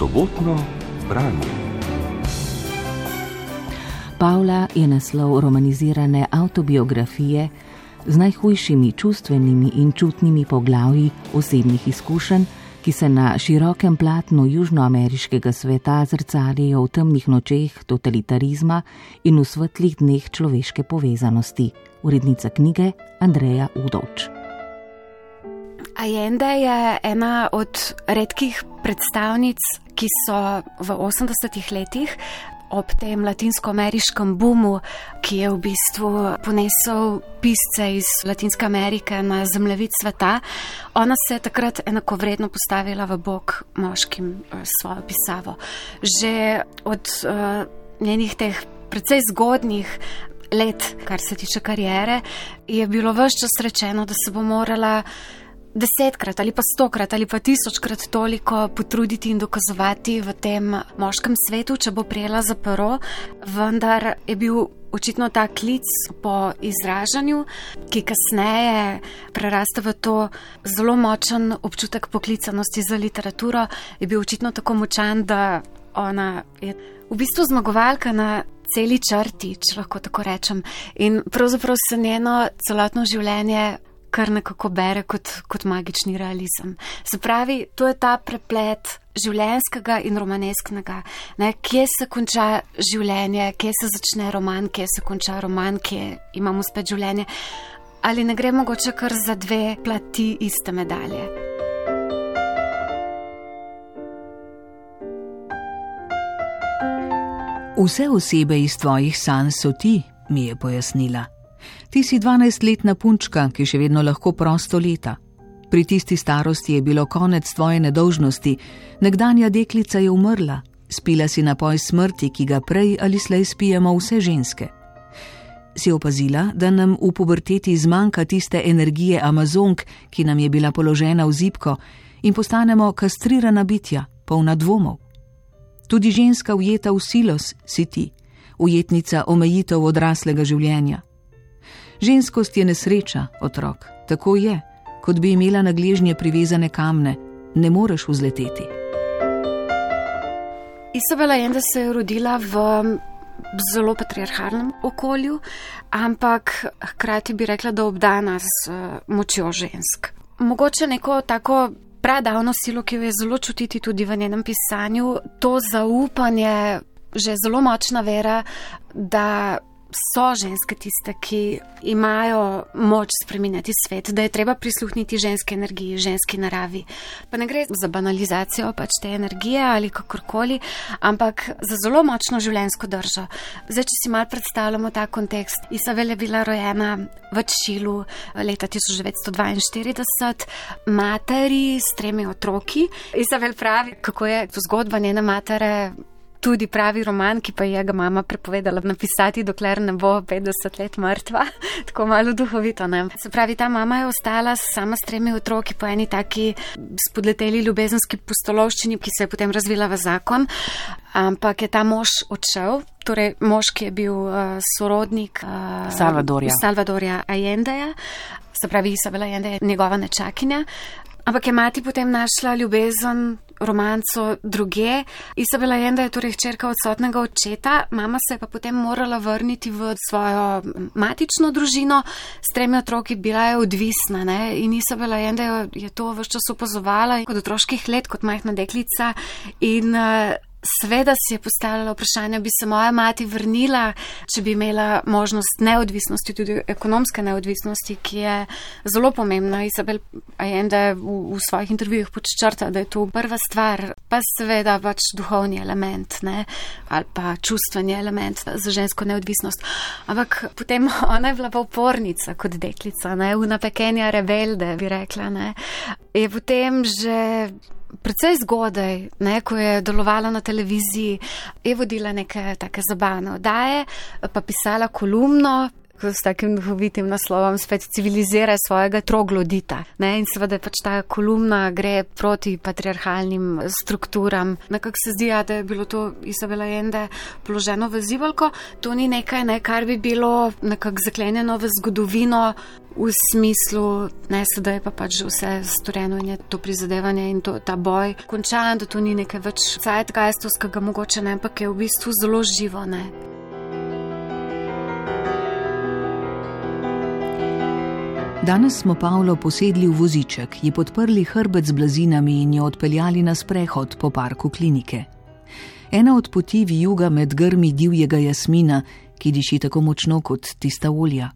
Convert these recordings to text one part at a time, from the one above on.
sobotno branje. Pavla je naslov romanizirane autobiografije z najhujšimi čustvenimi in čutnimi poglavji osebnih izkušenj, ki se na širokem platnu južnoameriškega sveta zrcalijo v temnih nočeh totalitarizma in v svetlih dneh človeške povezanosti. Urednica knjige Andreja Udovč. Allende je ena od redkih predstavnic, ki so v 80-ih letih ob tem latinsko-ameriškem bumu, ki je v bistvu ponesel pisce iz Latinske Amerike na zemljevid sveta, ona se je takrat enakovredno postavila v bok moškim eh, svojo pisavo. Že od uh, njenih teh precej zgodnih. Let, kar se tiče karijere, je bilo vse čas rečeno, da se bo morala desetkrat ali pa stokrat ali pa tisočkrat toliko potruditi in dokazovati v tem moškem svetu, če bo prijela za pero, vendar je bil očitno ta klic po izražanju, ki kasneje preraste v to zelo močen občutek poklicanosti za literaturo, je bil očitno tako močan, da ona je v bistvu zmagovalka na. Celi črti, če lahko tako rečem. In pravzaprav se njeno celotno življenje kar nekako bere kot, kot magični realizem. Se pravi, to je ta preplet življenskega in romanesknega. Ne? Kje se konča življenje, kje se začne roman, kje se konča roman, kje imamo spet življenje. Ali ne gre mogoče kar za dve plati iste medalje? Vse osebe iz tvojih sanj so ti, mi je pojasnila. Ti si dvanajstletna punčka, ki še vedno lahko prosto leta. Pri tisti starosti je bilo konec tvoje nedolžnosti, nekdanja deklica je umrla, spila si napoj smrti, ki ga prej ali slej spijemo vse ženske. Si opazila, da nam v puberteti zmanjka tiste energije Amazonk, ki nam je bila položena v zipko, in postanemo kastrirana bitja, polna dvomov. Tudi ženska ujeta v silos si ti, ujetnica omejitev odraslega življenja. Ženskost je nesreča, otrok, tako je, kot bi imela na gležnje privezane kamne, ne moreš vzleteti. Isabela Jenda se je rodila v zelo patriarhalnem okolju, ampak hkrati bi rekla, da obdana z močjo žensk. Mogoče neko tako pradavno silo, ki jo je zelo čutiti tudi v njenem pisanju, to zaupanje, že zelo močna vera, da so ženske tiste, ki imajo moč spremenjati svet, da je treba prisluhniti ženski energiji, ženski naravi. Pa ne gre za banalizacijo pač te energije ali kakorkoli, ampak za zelo močno življensko držo. Zdaj, če si mal predstavljamo ta kontekst, Isabel je bila rojena v Čilu leta 1942, materi s tremi otroki. Isabel pravi, kako je zgodba njene matere tudi pravi roman, ki pa je ga mama prepovedala napisati, dokler ne bo 50 let mrtva, tako malo duhovito. Ne? Se pravi, ta mama je ostala sama s tremi otroki po eni taki spodleteli ljubezenski pustolovščini, ki se je potem razvila v zakon. Ampak je ta mož odšel, torej mož, ki je bil uh, sorodnik uh, Salvadorja. Salvadorja Allendeja, se pravi, Isabela Allende je njegova nečakinja. Ampak je mati potem našla ljubezen romanco druge. Isabela Jenda je torej hčerka odsotnega očeta, mama se je pa potem morala vrniti v svojo matično družino, s tremi otroki bila je odvisna ne? in Isabela Jenda je to vse čas opazovala kot otroških let, kot majhna deklica in uh, Sveda si je postavljala vprašanje, bi se moja mati vrnila, če bi imela možnost neodvisnosti, tudi ekonomske neodvisnosti, ki je zelo pomembna. Isabel Allende v, v svojih intervjujih počrta, da je to prva stvar, pa seveda pač duhovni element ne? Ali pa čustveni element za žensko neodvisnost. Ampak potem ona je bila pa upornica kot deklica, ne? una pekenja rebelde, bi rekla. Ne? Je potem že precej zgodaj, ne, ko je delovala na televiziji, je vodila neke take zabavne oddaje, pa pisala kolumno. S takim duhovitim naslovom spet civilizira svojega troglodita. Ne? In seveda pač ta kolumna gre proti patriarhalnim strukturam. Nekako se zdi, da je bilo to Isabela Jende položeno v zivalko. To ni nekaj, ne, kar bi bilo nekako zaklenjeno v zgodovino. V smislu, ne sedaj pa pač vse storjeno in je to prizadevanje in to, ta boj končan, da to ni nekaj več cajtgajstovskega mogoče, ne, ampak je v bistvu zelo živo. Ne. Danes smo Pavlo posedli v voziček, ji podprli hrbet z blazinami in jo odpeljali na sprehod po parku klinike. Ena od poti vijuga med grmi divjega jasmina, ki diši tako močno kot tista olja.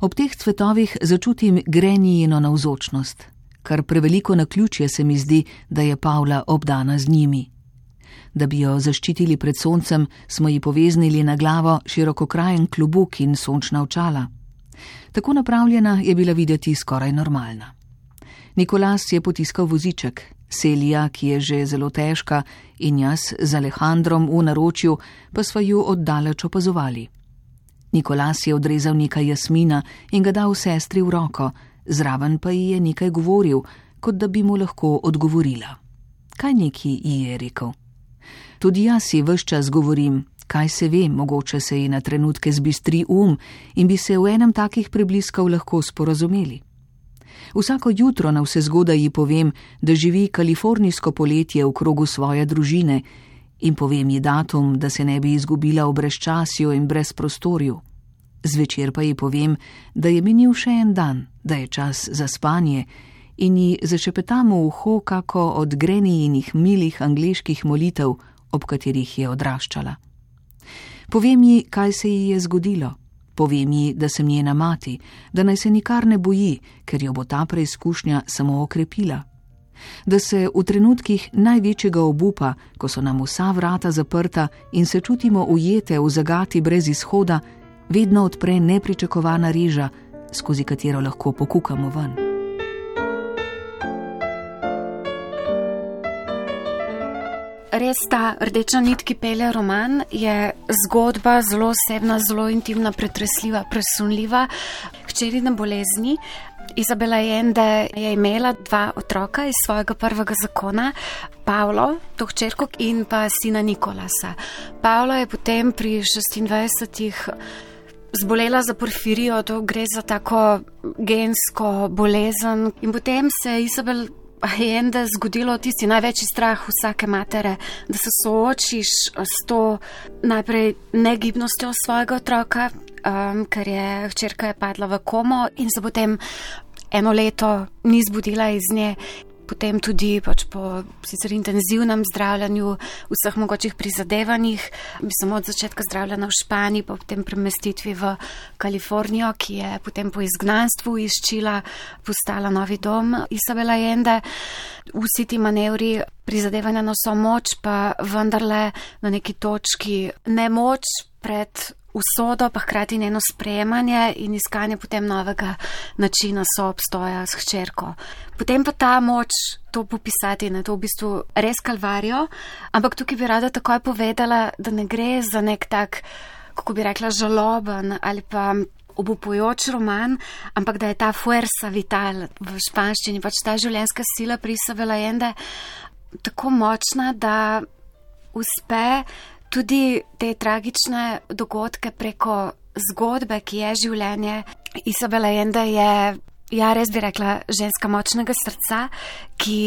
Ob teh cvetovih začutim grenijino navzočnost, kar preveliko na ključje se mi zdi, da je Pavla obdana z njimi. Da bi jo zaščitili pred soncem, smo ji poveznili na glavo širokokrajen klubuk in sončna očala. Tako napravljena je bila videti skoraj normalna. Nikolas je potiskal voziček, Selija, ki je že zelo težka, in jaz z Alejandrom v naročju, pa sva ju oddaleč opazovali. Nikolas je odrezal nekaj jasmina in ga dal sestri v roko, zraven pa ji je nekaj govoril, kot da bi mu lahko odgovorila. Kaj neki ji je rekel? Tudi jaz si vse čas govorim, kaj se ve, mogoče se ji na trenutke zbistri um in bi se v enem takih prebliskov lahko sporazumeli. Vsako jutro na vse zgodaj ji povem, da živi kalifornijsko poletje v krogu svoje družine in povem ji datum, da se ne bi izgubila v brezčasju in brez prostorju. Zvečer pa ji povem, da je minil še en dan, da je čas za spanje in ji začepetamo uho kako od grenijinih milih angliških molitev, ob katerih je odraščala. Povem ji, kaj se ji je zgodilo. Povem ji, da sem njena mati, da naj se nikar ne boji, ker jo bo ta preizkušnja samo okrepila. Da se v trenutkih največjega obupa, ko so nam vsa vrata zaprta in se čutimo ujete v zagati brez izhoda, vedno odpre nepričakovana reža, skozi katero lahko pokukamo ven. Res ta rdeča nit, ki pele roman, je zgodba zelo osebna, zelo intimna, pretresljiva, presunljiva, hčerine bolezni. Izabela Jende je imela dva otroka iz svojega prvega zakona, Pavlo, to hčerko in pa sina Nikolasa. Pavlo je potem pri 26. Zbolela za porfirijo, to gre za tako gensko bolezen. In potem se je Izabel je en, da je zgodilo tisti največji strah vsake matere, da se soočiš s to najprej negibnostjo svojega otroka, um, ker je hčerka je padla v komo in se potem eno leto ni zbudila iz nje potem tudi pač po sicer intenzivnem zdravljanju, vseh mogočih prizadevanjih, bi samo od začetka zdravljena v Španiji, pa potem premestitvi v Kalifornijo, ki je potem po izgnanstvu izčila, postala novi dom Isabela Jende. Vsi ti manevri prizadevanja na so moč, pa vendarle na neki točki nemoč pred usodo, pa hkrati njeno sprejemanje in iskanje potem novega načina soobstoja s hčerko. Potem pa ta moč to popisati, ne, to v bistvu res kalvarijo, ampak tukaj bi rada takoj povedala, da ne gre za nek tak, kako bi rekla, žaloben ali pa obupujoč roman, ampak da je ta fuerza vital v španščini, pač ta življenjska sila prisavela jende tako močna, da uspe tudi te tragične dogodke preko zgodbe, ki je življenje. Isabela Jenda je, ja, res bi rekla, ženska močnega srca, ki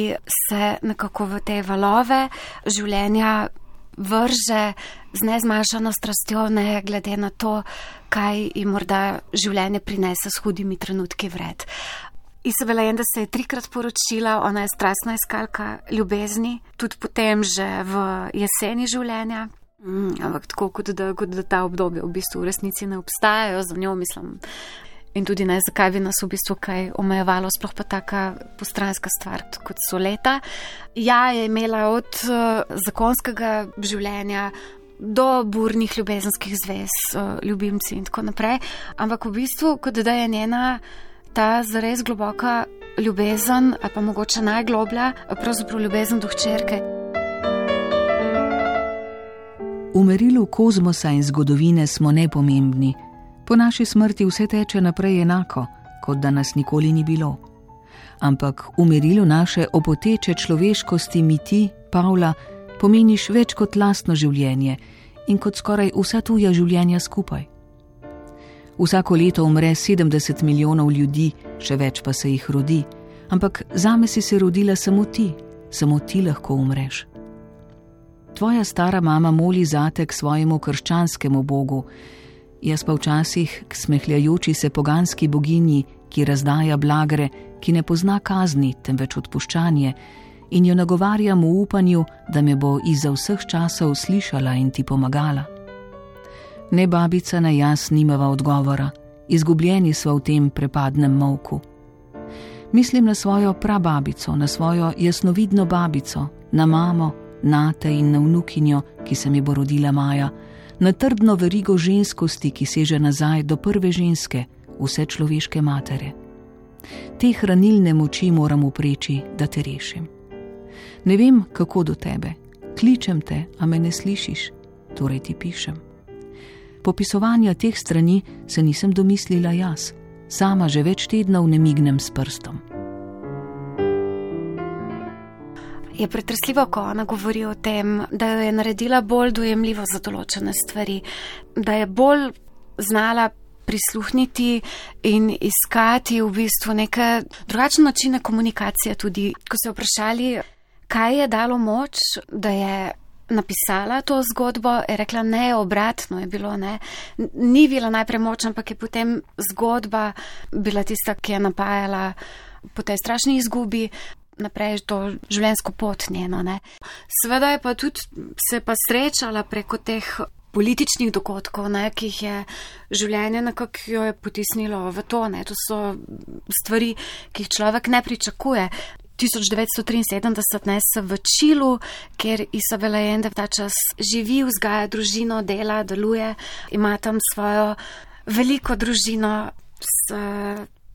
se nekako v te valove življenja vrže z nezmanjšano strastjo, ne glede na to, kaj jim morda življenje prinese s hudimi trenutki vred. Isabela Jenda se je trikrat poročila, ona je strastna iskalka ljubezni, tudi potem že v jeseni življenja, Mm, ampak tako, kot da, kot da ta obdobja v bistvu v resnici ne obstajajo za njo, mislim. In tudi ne, zakaj bi nas v bistvu kaj omejevalo, sploh pa taka postranska stvar, kot so leta. Ja, je imela od uh, zakonskega življenja do burnih ljubezenskih zvez, uh, ljubimci in tako naprej. Ampak v bistvu, kot da je njena ta zares globoka ljubezen, pa mogoče najgloblja, pravzaprav ljubezen do hčerke. V merilu kozmosa in zgodovine smo nepomembni, Po naši smrti vse teče naprej enako, kot da nas nikoli ni bilo. Ampak v merilu naše opoteče človeškosti mi ti, Pavla, pomeniš več kot lastno življenje in kot skoraj vsa tuja življenja skupaj. Vsako leto umre 70 milijonov ljudi, še več pa se jih rodi, ampak zame si se rodila samo ti, samo ti lahko umreš. Tvoja stara mama moli zate k svojemu krščanskemu bogu, jaz pa včasih k smehljajoči se poganski boginji, ki razdaja blagre, ki ne pozna kazni, temveč odpuščanje, in jo nagovarjam v upanju, da me bo izza vseh časov slišala in ti pomagala. Ne babica, ne jaz nimava odgovora, izgubljeni smo v tem prepadnem molku. Mislim na svojo prababico, na svojo jasnovidno babico, na mamo, nate in na vnukinjo, ki se mi bo rodila Maja, na trdno verigo ženskosti, ki seže nazaj do prve ženske, vse človeške matere. Te hranilne moči moram upreči, da te rešim. Ne vem, kako do tebe, kličem te, a me ne slišiš, torej ti pišem. Popisovanja teh strani se nisem domislila jaz, sama že več tednov ne mignem s prstom. Je pretresljivo, ko ona govori o tem, da jo je naredila bolj dojemljivo za določene stvari, da je bolj znala prisluhniti in iskati v bistvu neke drugačne načine komunikacije. Tudi, ko so vprašali, kaj je dalo moč, da je napisala to zgodbo, je rekla ne, obratno je bilo ne. Ni bila najprej moč, ampak je potem zgodba bila tista, ki je napajala po tej strašni izgubi, naprej to življenjsko pot njeno. Ne. Sveda je pa tudi se pa srečala preko teh političnih dogodkov, ne, ki jih je življenje nekako jo je potisnilo v to. Ne. To so stvari, ki jih človek ne pričakuje. 1973 ne se v Čilu, kjer Isabela Jende v ta čas živi, vzgaja družino, dela, deluje, ima tam svojo veliko družino s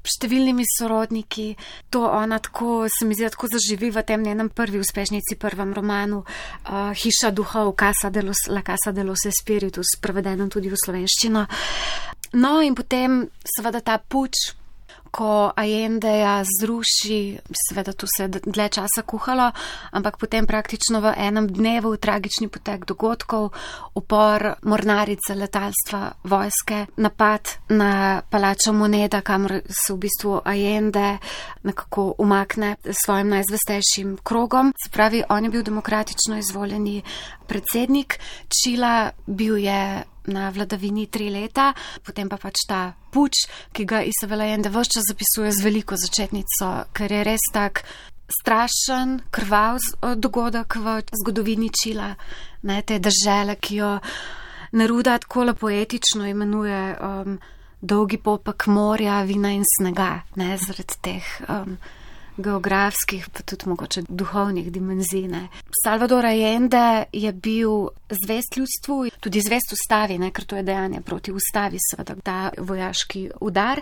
številnimi sorodniki, to ona tako, se mi zdi, tako zaživi v tem njenem prvi uspešnici, prvem romanu uh, Hiša duhov, Casa de los, La Casa de los Espiritus, prevedenem tudi v slovenščino. No in potem seveda ta puč, ko Ajendeja zruši, seveda tu se je dlje časa kuhalo, ampak potem praktično v enem dnevu tragični potek dogodkov, upor mornarice, letalstva, vojske, napad na palačo Moneda, kamor se v bistvu Ajende nekako umakne svojim najzvestejšim krogom. Se pravi, on je bil demokratično izvoljeni predsednik Čila, bil je na vladavini tri leta, potem pa pač ta puč, ki ga Isabela Jende vse čas zapisuje z veliko začetnico, ker je res tak strašen, krvav dogodek v zgodovini Čila, ne te države, ki jo Neruda tako poetično imenuje um, dolgi popek morja, vina in snega, ne zaradi teh. Um, geografskih, pa tudi mogoče duhovnih dimenzij. Ne. Salvador Allende je bil zvest ljudstvu, tudi zvest ustavi, ne, ker to je dejanje proti ustavi, seveda, ta vojaški udar.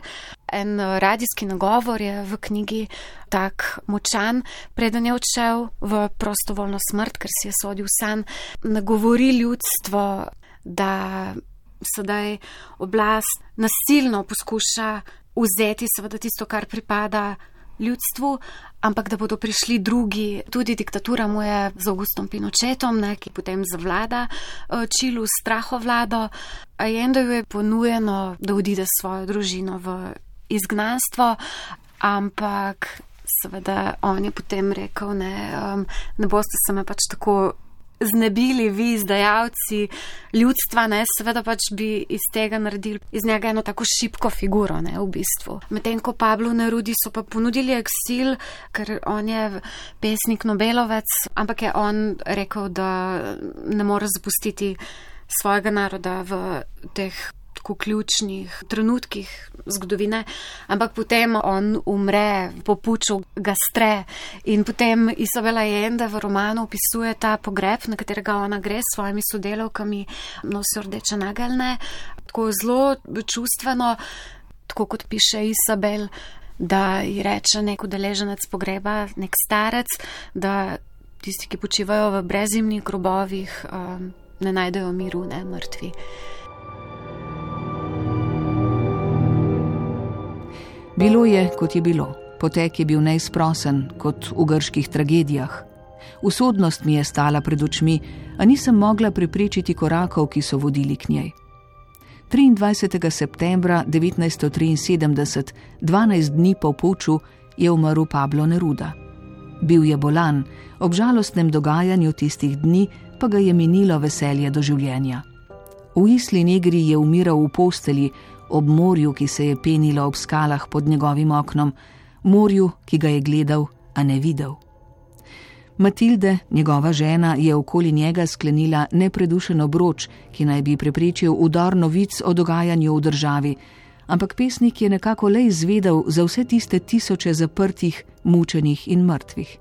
En radijski nagovor je v knjigi tak močan, preden je odšel v prostovoljno smrt, ker si je sodil san, nagovori ljudstvo, da sedaj oblast nasilno poskuša vzeti seveda tisto, kar pripada ljudstvu, ampak da bodo prišli drugi, tudi diktatura mu je z Augustom Pinochetom, ne, ki potem zavlada eh, Čilu, strahovlado. Ajendoju je ponujeno, da odide s svojo družino v izgnanstvo, ampak seveda on je potem rekel, ne, um, ne boste se me pač tako znebili vi, izdajalci ljudstva, ne, seveda pač bi iz tega naredili iz njega eno tako šipko figuro, ne, v bistvu. Medtem ko Pablo Nerudi so pa ponudili eksil, ker on je pesnik Nobelovec, ampak je on rekel, da ne more zapustiti svojega naroda v teh tako ključnih trenutkih zgodovine, ampak potem on umre po puču gastre in potem Isabela Jende v romanu opisuje ta pogreb, na katerega ona gre s svojimi sodelovkami, nosi rdeče nageljne, tako zelo čustveno, tako kot piše Isabel, da ji reče nek udeleženec pogreba, nek starec, da tisti, ki počivajo v brezimnih grobovih, um, ne najdejo miru, ne mrtvi. Bilo je, kot je bilo. Potek je bil neizprosen, kot v grških tragedijah. Usodnost mi je stala pred očmi, a nisem mogla preprečiti korakov, ki so vodili k njej. 23. septembra 1973, 12 dni po puču, je umrl Pablo Neruda. Bil je bolan, ob žalostnem dogajanju tistih dni pa ga je minilo veselje do življenja. V Isli Negri je umiral v posteli, ob morju, ki se je penilo ob skalah pod njegovim oknom, morju, ki ga je gledal, a ne videl. Matilde, njegova žena, je okoli njega sklenila nepredušen obroč, ki naj bi preprečil udar novic o dogajanju v državi, ampak pesnik je nekako le izvedel za vse tiste tisoče zaprtih, mučenih in mrtvih.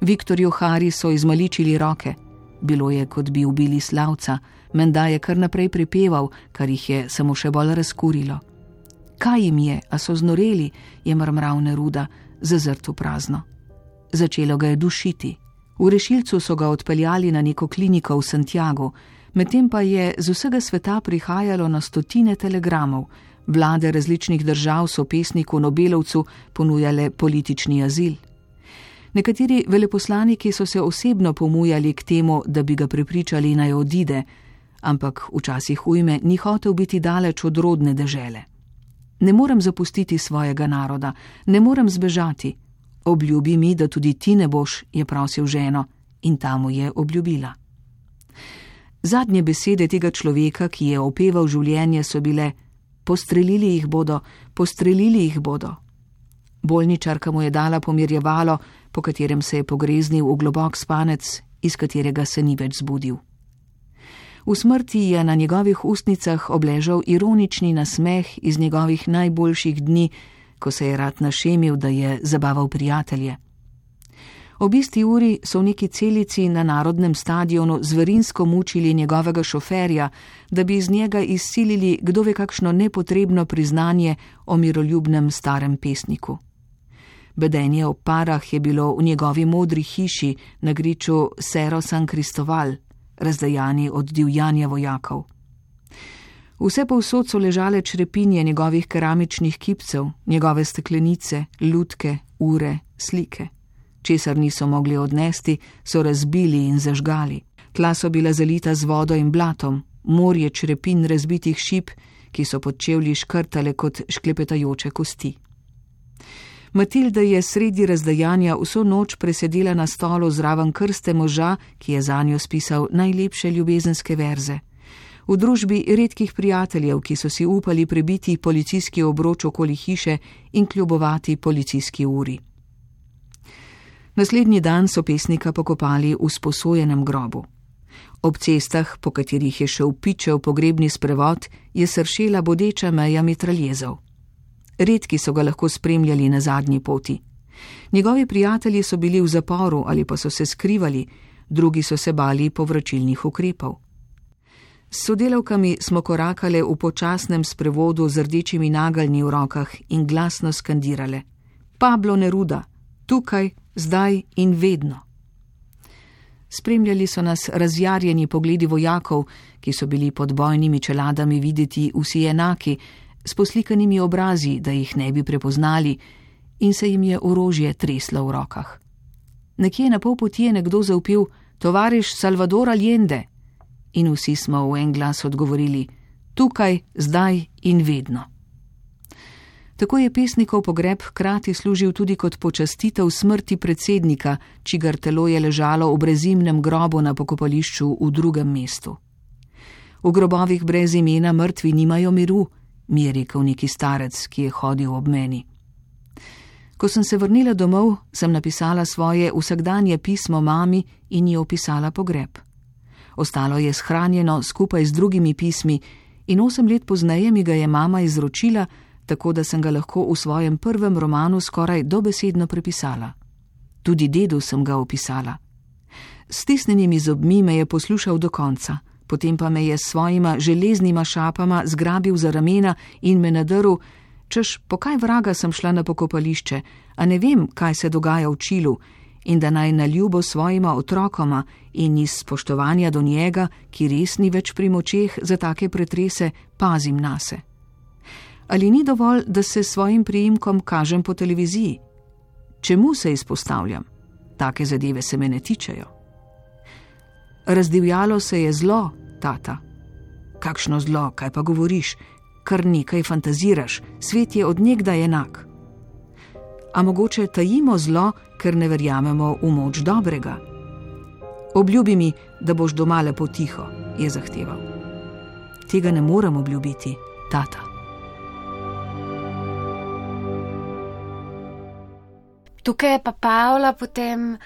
Viktorju Hari so izmaličili roke, bilo je, kot bi ubili slavca, menda je kar naprej pripeval, kar jih je samo še bolj razkurilo. Kaj jim je, a so znoreli, je mrmral Neruda, zazrt v prazno. Začelo ga je dušiti. V rešilcu so ga odpeljali na neko kliniko v Santiago, medtem pa je z vsega sveta prihajalo na stotine telegramov. Vlade različnih držav so pesniku Nobelovcu ponujale politični azil. Nekateri veleposlaniki so se osebno pomujali k temu, da bi ga prepričali naj odide, ampak včasih ujme ni hotel biti daleč od rodne dežele. Ne morem zapustiti svojega naroda, ne morem zbežati. Obljubi mi, da tudi ti ne boš, je prosil ženo in ta mu je obljubila. Zadnje besede tega človeka, ki je opeval življenje, so bile: Postrelili jih bodo, postrelili jih bodo. Bolničarka mu je dala pomirjevalo, po katerem se je pogreznil v globok spanec, iz katerega se ni več zbudil. V smrti je na njegovih ustnicah obležal ironični nasmeh iz njegovih najboljših dni, ko se je rad našemil, da je zabaval prijatelje. Ob isti uri so v neki celici na narodnem stadionu zverinsko mučili njegovega šoferja, da bi iz njega izsilili kdo ve kakšno nepotrebno priznanje o miroljubnem starem pesniku. Bedenje o parah je bilo v njegovi modri hiši na griču Sero San Kristoval, razdajani od divjanja vojakov. Vse povsod so ležale črepinje njegovih keramičnih kipcev, njegove steklenice, lutke, ure, slike. Česar niso mogli odnesti, so razbili in zažgali. Tla so bila zalita z vodo in blatom, morje črepin razbitih šip, ki so pod čevlji škrtale kot šklepetajoče kosti. Matilda je sredi razdajanja vso noč presedela na stolu zraven krste moža, ki je za njo spisal najlepše ljubezenske verze. V družbi redkih prijateljev, ki so si upali prebiti policijski obroč okoli hiše in kljubovati policijski uri. Naslednji dan so pesnika pokopali v sposojenem grobu. Ob cestah, po katerih je šel pičev pogrebni sprevod, je sršela bodeča meja mitraljezov redki so ga lahko spremljali na zadnji poti. Njegovi prijatelji so bili v zaporu ali pa so se skrivali, drugi so se bali povračilnih ukrepov. S sodelavkami smo korakale v počasnem sprevodu z rdečimi nageljni v rokah in glasno skandirale: Pablo Neruda, tukaj, zdaj in vedno. Spremljali so nas razjarjeni pogledi vojakov, ki so bili pod bojnimi čeladami videti vsi enaki, s poslikanimi obrazi, da jih ne bi prepoznali, in se jim je orožje treslo v rokah. Nekje na pol poti je nekdo zaupil: Tovariš Salvador Allende! In vsi smo v en glas odgovorili: Tukaj, zdaj in vedno. Tako je pesnikov pogreb hkrati služil tudi kot počastitev smrti predsednika, čigar telo je ležalo v brezimnem grobu na pokopališču v drugem mestu. V grobovih brez imena mrtvi nimajo miru, mi je rekel neki starec, ki je hodil ob meni. Ko sem se vrnila domov, sem napisala svoje vsakdanje pismo mami in ji opisala pogreb. Ostalo je shranjeno skupaj z drugimi pismi in osem let pozneje mi ga je mama izročila, tako da sem ga lahko v svojem prvem romanu skoraj dobesedno prepisala. Tudi dedu sem ga opisala. S tisnenimi zobmi me je poslušal do konca potem pa me je s svojima železnima šapama zgrabil za ramena in me nadrl, češ, po kaj vraga sem šla na pokopališče, a ne vem, kaj se dogaja v Čilu, in da naj na ljubo svojima otrokoma in iz spoštovanja do njega, ki res ni več pri močeh za take pretrese, pazim na se. Ali ni dovolj, da se svojim priimkom kažem po televiziji? Čemu se izpostavljam? Take zadeve se me ne tičejo. Razdivjalo se je zlo, tata. Kakšno zlo, kaj pa govoriš, kar nekaj fantaziraš, svet je odnegdaj enak. A mogoče tajimo zlo, ker ne verjamemo v moč dobrega. Obljubi mi, da boš doma lepo tiho, je zahteval. Tega ne morem obljubiti, tata. Tukaj je pa Pavla, potem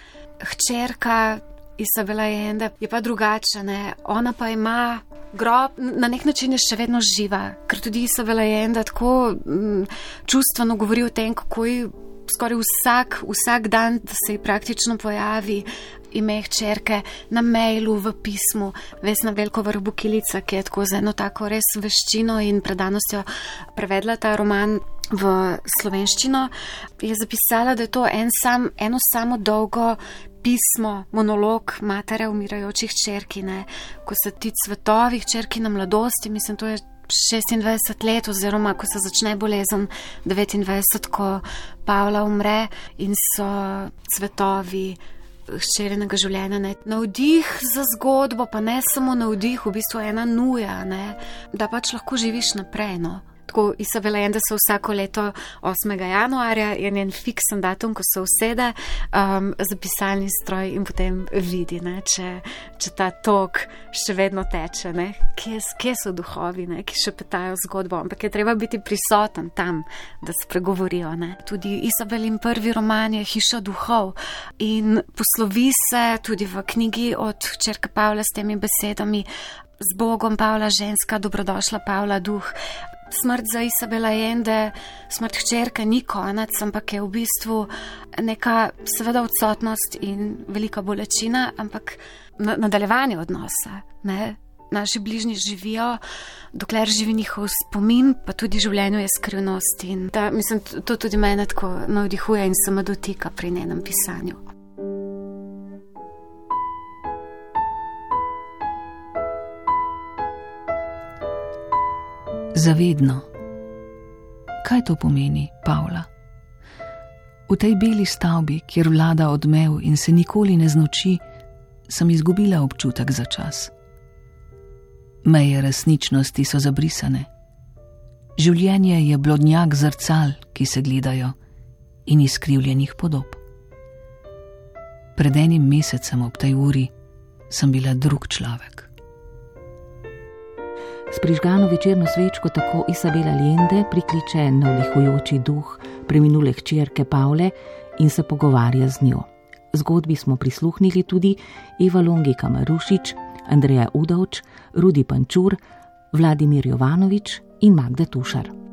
hčerka Isabela Jende, je pa drugačna. Ona pa ima grob, na nek način je še vedno živa, ker tudi Isabela Jende tako m, mm, čustveno govori o tem, kako je skoraj vsak, vsak dan, da se ji praktično pojavi ime hčerke na mailu, v pismu, vesna veliko vrbukilica, ki je tako z eno tako res veščino in predanostjo prevedla ta roman. V slovenščino je zapisala, da je to en sam, eno samo dolgo pismo, monolog matere umirajočih črkine, ko so ti cvetovi črki na mladosti, mislim, to je 26 let, oziroma ko se začne bolezen 29, ko Pavla umre in so cvetovi ščerenega življenja. Ne. Navdih za zgodbo, pa ne samo navdih, v bistvu ena nuja, ne, da pač lahko živiš naprej. No tako Isabela Jende se vsako leto 8. januarja je njen fiksen datum, ko se usede um, za pisalni stroj in potem vidi, ne, če, če ta tok še vedno teče, kje, kje so duhovi, ne, ki še petajo zgodbo, ampak je treba biti prisoten tam, da se pregovorijo. Ne. Tudi Isabelin prvi roman je Hiša duhov in poslovi se tudi v knjigi od črka Pavla s temi besedami. Z Bogom, Pavla, ženska, dobrodošla, Pavla, duh smrt za Isabela Jende, smrt hčerke ni konec, ampak je v bistvu neka seveda odsotnost in velika bolečina, ampak nadaljevanje odnosa. Ne? Naši bližnji živijo, dokler živi njihov spomin, pa tudi življenje je skrivnost. In da, mislim, to tudi mene tako navdihuje in se me dotika pri njenem pisanju. Zavedno. Kaj to pomeni, Pavla? V tej beli stavbi, kjer vlada odmev in se nikoli ne znoči, sem izgubila občutek za čas. Meje resničnosti so zabrisane. Življenje je blodnjak zrcal, ki se gledajo, in izkrivljenih podob. Pred enim mesecem ob tej uri sem bila drug človek. S prižgano večerno svečko tako Isabela Lende prikliče navdihujoči duh preminule hčerke Pavle in se pogovarja z njo. Zgodbi smo prisluhnili tudi Eva Longi Kamarušič, Andreja Udovč, Rudi Pančur, Vladimir Jovanovič in Magda Tušar.